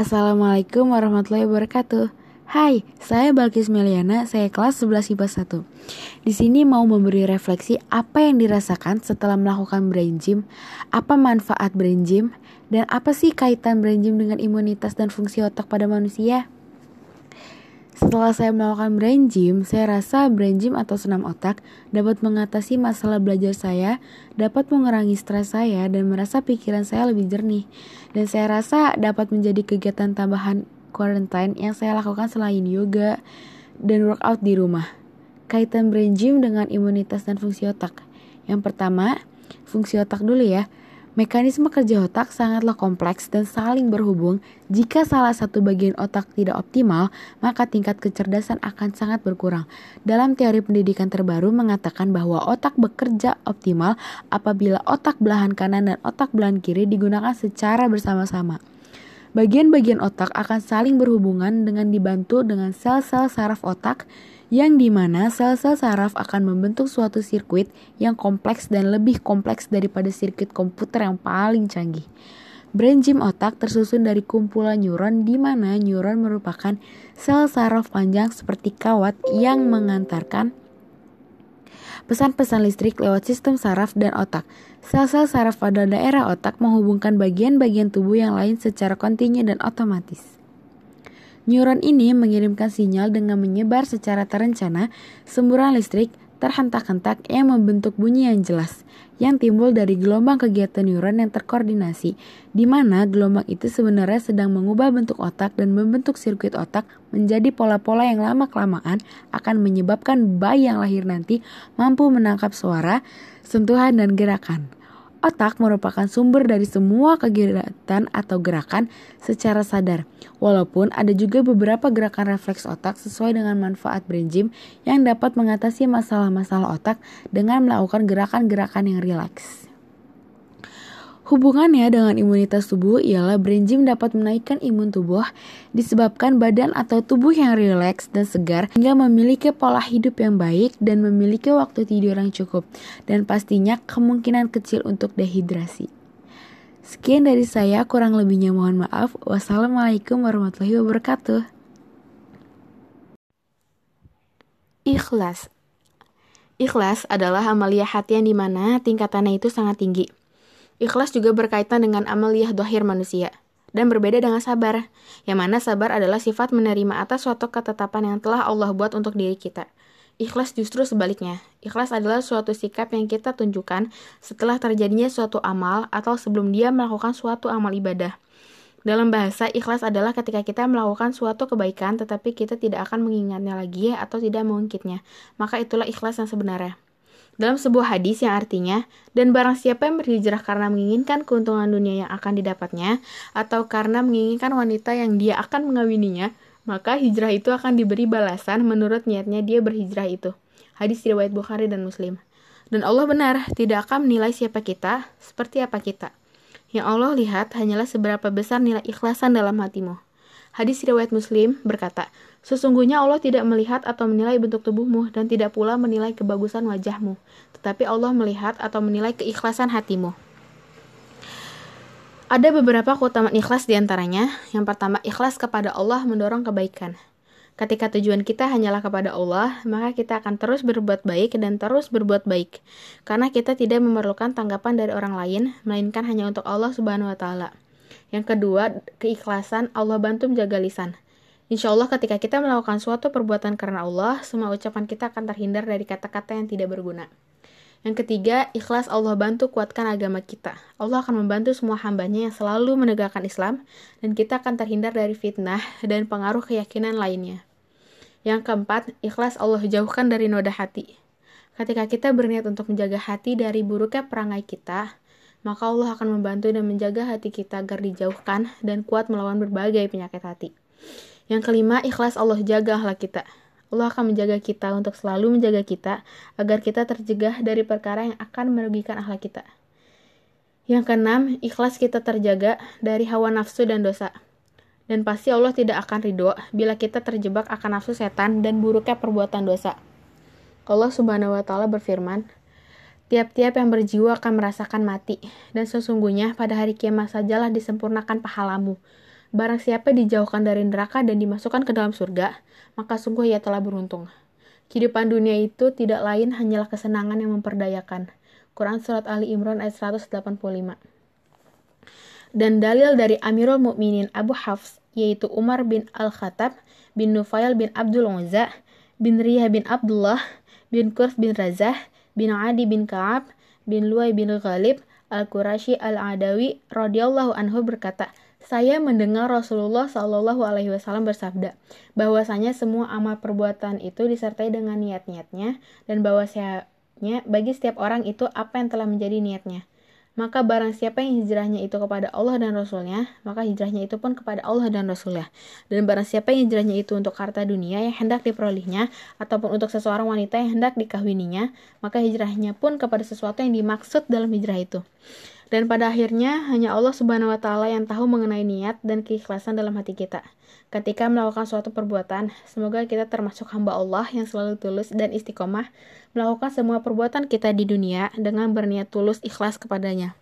Assalamualaikum warahmatullahi wabarakatuh. Hai, saya Balkis Meliana, saya kelas 11 IPA 1. Di sini mau memberi refleksi apa yang dirasakan setelah melakukan brain gym, apa manfaat brain gym, dan apa sih kaitan brain gym dengan imunitas dan fungsi otak pada manusia. Setelah saya melakukan brain gym, saya rasa brain gym atau senam otak dapat mengatasi masalah belajar saya, dapat mengurangi stres saya, dan merasa pikiran saya lebih jernih. Dan saya rasa dapat menjadi kegiatan tambahan quarantine yang saya lakukan selain yoga dan workout di rumah. Kaitan brain gym dengan imunitas dan fungsi otak. Yang pertama, fungsi otak dulu ya. Mekanisme kerja otak sangatlah kompleks dan saling berhubung. Jika salah satu bagian otak tidak optimal, maka tingkat kecerdasan akan sangat berkurang. Dalam teori pendidikan terbaru mengatakan bahwa otak bekerja optimal apabila otak belahan kanan dan otak belahan kiri digunakan secara bersama-sama. Bagian-bagian otak akan saling berhubungan dengan dibantu dengan sel-sel saraf otak yang di mana sel-sel saraf akan membentuk suatu sirkuit yang kompleks dan lebih kompleks daripada sirkuit komputer yang paling canggih. Brain gym otak tersusun dari kumpulan neuron di mana neuron merupakan sel saraf panjang seperti kawat yang mengantarkan pesan-pesan listrik lewat sistem saraf dan otak. Sel-sel saraf pada daerah otak menghubungkan bagian-bagian tubuh yang lain secara kontinu dan otomatis. Neuron ini mengirimkan sinyal dengan menyebar secara terencana semburan listrik terhentak-hentak yang membentuk bunyi yang jelas yang timbul dari gelombang kegiatan neuron yang terkoordinasi, di mana gelombang itu sebenarnya sedang mengubah bentuk otak dan membentuk sirkuit otak menjadi pola-pola yang lama-kelamaan akan menyebabkan bayi yang lahir nanti mampu menangkap suara, sentuhan, dan gerakan. Otak merupakan sumber dari semua kegiatan atau gerakan secara sadar. Walaupun ada juga beberapa gerakan refleks otak sesuai dengan manfaat brain gym yang dapat mengatasi masalah-masalah otak dengan melakukan gerakan-gerakan yang rileks. Hubungannya dengan imunitas tubuh ialah brain gym dapat menaikkan imun tubuh disebabkan badan atau tubuh yang rileks dan segar hingga memiliki pola hidup yang baik dan memiliki waktu tidur yang cukup dan pastinya kemungkinan kecil untuk dehidrasi. Sekian dari saya, kurang lebihnya mohon maaf. Wassalamualaikum warahmatullahi wabarakatuh. Ikhlas Ikhlas adalah amalia hati yang di mana tingkatannya itu sangat tinggi. Ikhlas juga berkaitan dengan amaliyah dohir manusia dan berbeda dengan sabar, yang mana sabar adalah sifat menerima atas suatu ketetapan yang telah Allah buat untuk diri kita. Ikhlas justru sebaliknya. Ikhlas adalah suatu sikap yang kita tunjukkan setelah terjadinya suatu amal atau sebelum dia melakukan suatu amal ibadah. Dalam bahasa, ikhlas adalah ketika kita melakukan suatu kebaikan tetapi kita tidak akan mengingatnya lagi atau tidak mengungkitnya. Maka itulah ikhlas yang sebenarnya dalam sebuah hadis yang artinya, dan barang siapa yang berhijrah karena menginginkan keuntungan dunia yang akan didapatnya, atau karena menginginkan wanita yang dia akan mengawininya, maka hijrah itu akan diberi balasan menurut niatnya dia berhijrah itu. Hadis riwayat Bukhari dan Muslim. Dan Allah benar, tidak akan menilai siapa kita, seperti apa kita. Yang Allah lihat hanyalah seberapa besar nilai ikhlasan dalam hatimu. Hadis riwayat Muslim berkata, Sesungguhnya Allah tidak melihat atau menilai bentuk tubuhmu dan tidak pula menilai kebagusan wajahmu, tetapi Allah melihat atau menilai keikhlasan hatimu. Ada beberapa keutamaan ikhlas di antaranya. Yang pertama, ikhlas kepada Allah mendorong kebaikan. Ketika tujuan kita hanyalah kepada Allah, maka kita akan terus berbuat baik dan terus berbuat baik. Karena kita tidak memerlukan tanggapan dari orang lain, melainkan hanya untuk Allah Subhanahu wa taala. Yang kedua, keikhlasan Allah bantu menjaga lisan. Insya Allah ketika kita melakukan suatu perbuatan karena Allah, semua ucapan kita akan terhindar dari kata-kata yang tidak berguna. Yang ketiga, ikhlas Allah bantu kuatkan agama kita. Allah akan membantu semua hambanya yang selalu menegakkan Islam, dan kita akan terhindar dari fitnah dan pengaruh keyakinan lainnya. Yang keempat, ikhlas Allah jauhkan dari noda hati. Ketika kita berniat untuk menjaga hati dari buruknya perangai kita, maka Allah akan membantu dan menjaga hati kita agar dijauhkan dan kuat melawan berbagai penyakit hati. Yang kelima, ikhlas Allah jaga akhlak kita. Allah akan menjaga kita untuk selalu menjaga kita agar kita terjegah dari perkara yang akan merugikan akhlak kita. Yang keenam, ikhlas kita terjaga dari hawa nafsu dan dosa. Dan pasti Allah tidak akan ridho bila kita terjebak akan nafsu setan dan buruknya perbuatan dosa. Allah Subhanahu wa taala berfirman, Tiap-tiap yang berjiwa akan merasakan mati, dan sesungguhnya pada hari kiamat sajalah disempurnakan pahalamu. Barang siapa dijauhkan dari neraka dan dimasukkan ke dalam surga, maka sungguh ia telah beruntung. Kehidupan dunia itu tidak lain hanyalah kesenangan yang memperdayakan. Quran Surat Ali Imran ayat 185 Dan dalil dari Amirul Mukminin Abu Hafs, yaitu Umar bin Al-Khattab bin Nufail bin Abdul Uzza bin Riyah bin Abdullah bin Kurf bin Razah bin Adi bin Ka'ab bin Luay bin Ghalib Al-Qurashi Al-Adawi radhiyallahu anhu berkata, saya mendengar Rasulullah Shallallahu Alaihi Wasallam bersabda bahwasanya semua amal perbuatan itu disertai dengan niat-niatnya dan bahwasanya bagi setiap orang itu apa yang telah menjadi niatnya. Maka barang siapa yang hijrahnya itu kepada Allah dan Rasulnya, maka hijrahnya itu pun kepada Allah dan Rasulnya. Dan barang siapa yang hijrahnya itu untuk harta dunia yang hendak diperolehnya, ataupun untuk seseorang wanita yang hendak dikahwininya, maka hijrahnya pun kepada sesuatu yang dimaksud dalam hijrah itu. Dan pada akhirnya hanya Allah Subhanahu wa taala yang tahu mengenai niat dan keikhlasan dalam hati kita. Ketika melakukan suatu perbuatan, semoga kita termasuk hamba Allah yang selalu tulus dan istiqomah melakukan semua perbuatan kita di dunia dengan berniat tulus ikhlas kepadanya.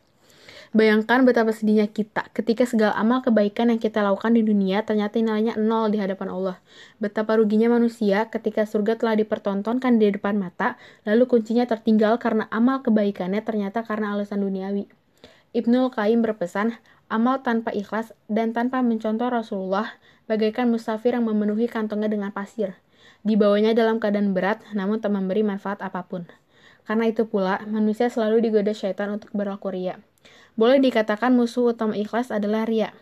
Bayangkan betapa sedihnya kita ketika segala amal kebaikan yang kita lakukan di dunia ternyata nilainya nol di hadapan Allah. Betapa ruginya manusia ketika surga telah dipertontonkan di depan mata, lalu kuncinya tertinggal karena amal kebaikannya ternyata karena alasan duniawi. Ibnul Qayyim berpesan, amal tanpa ikhlas dan tanpa mencontoh Rasulullah bagaikan musafir yang memenuhi kantongnya dengan pasir. Dibawanya dalam keadaan berat, namun tak memberi manfaat apa pun. Karena itu pula, manusia selalu digoda syaitan untuk berlaku ria. Boleh dikatakan musuh utama ikhlas adalah ria.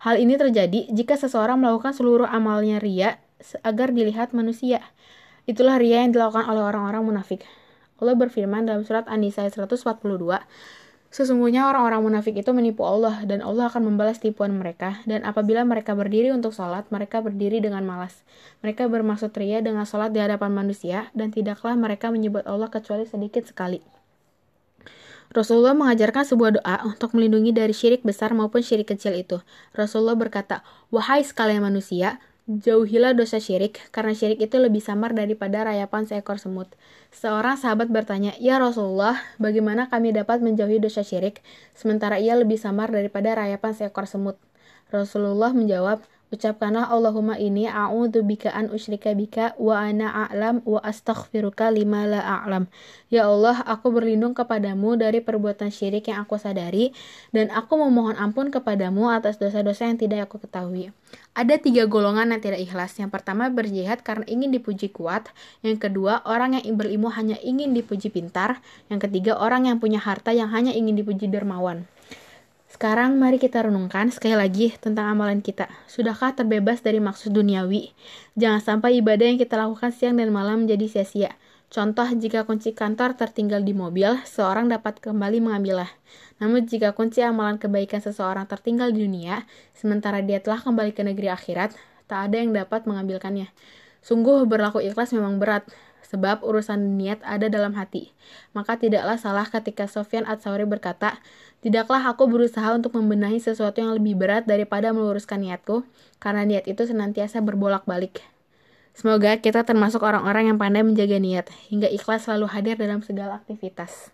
Hal ini terjadi jika seseorang melakukan seluruh amalnya ria agar dilihat manusia. Itulah ria yang dilakukan oleh orang-orang munafik. Allah berfirman dalam surat An-Nisa 142, Sesungguhnya orang-orang munafik itu menipu Allah dan Allah akan membalas tipuan mereka. Dan apabila mereka berdiri untuk sholat, mereka berdiri dengan malas. Mereka bermaksud ria dengan sholat di hadapan manusia dan tidaklah mereka menyebut Allah kecuali sedikit sekali. Rasulullah mengajarkan sebuah doa untuk melindungi dari syirik besar maupun syirik kecil itu. Rasulullah berkata, Wahai sekalian manusia, Jauhilah dosa syirik, karena syirik itu lebih samar daripada rayapan seekor semut. Seorang sahabat bertanya, Ya Rasulullah, bagaimana kami dapat menjauhi dosa syirik, sementara ia lebih samar daripada rayapan seekor semut? Rasulullah menjawab, Ucapkanlah Allahumma ini a'udzu bika an usyrika bika wa ana a'lam wa astaghfiruka lima la a'lam. Ya Allah, aku berlindung kepadamu dari perbuatan syirik yang aku sadari dan aku memohon ampun kepadamu atas dosa-dosa yang tidak aku ketahui. Ada tiga golongan yang tidak ikhlas. Yang pertama berjihad karena ingin dipuji kuat. Yang kedua orang yang berilmu hanya ingin dipuji pintar. Yang ketiga orang yang punya harta yang hanya ingin dipuji dermawan. Sekarang mari kita renungkan sekali lagi tentang amalan kita. Sudahkah terbebas dari maksud duniawi? Jangan sampai ibadah yang kita lakukan siang dan malam menjadi sia-sia. Contoh, jika kunci kantor tertinggal di mobil, seorang dapat kembali mengambilnya. Namun jika kunci amalan kebaikan seseorang tertinggal di dunia, sementara dia telah kembali ke negeri akhirat, tak ada yang dapat mengambilkannya. Sungguh berlaku ikhlas memang berat, sebab urusan niat ada dalam hati. Maka tidaklah salah ketika Sofyan At-Sauri berkata, Tidaklah aku berusaha untuk membenahi sesuatu yang lebih berat daripada meluruskan niatku, karena niat itu senantiasa berbolak-balik. Semoga kita termasuk orang-orang yang pandai menjaga niat, hingga ikhlas selalu hadir dalam segala aktivitas.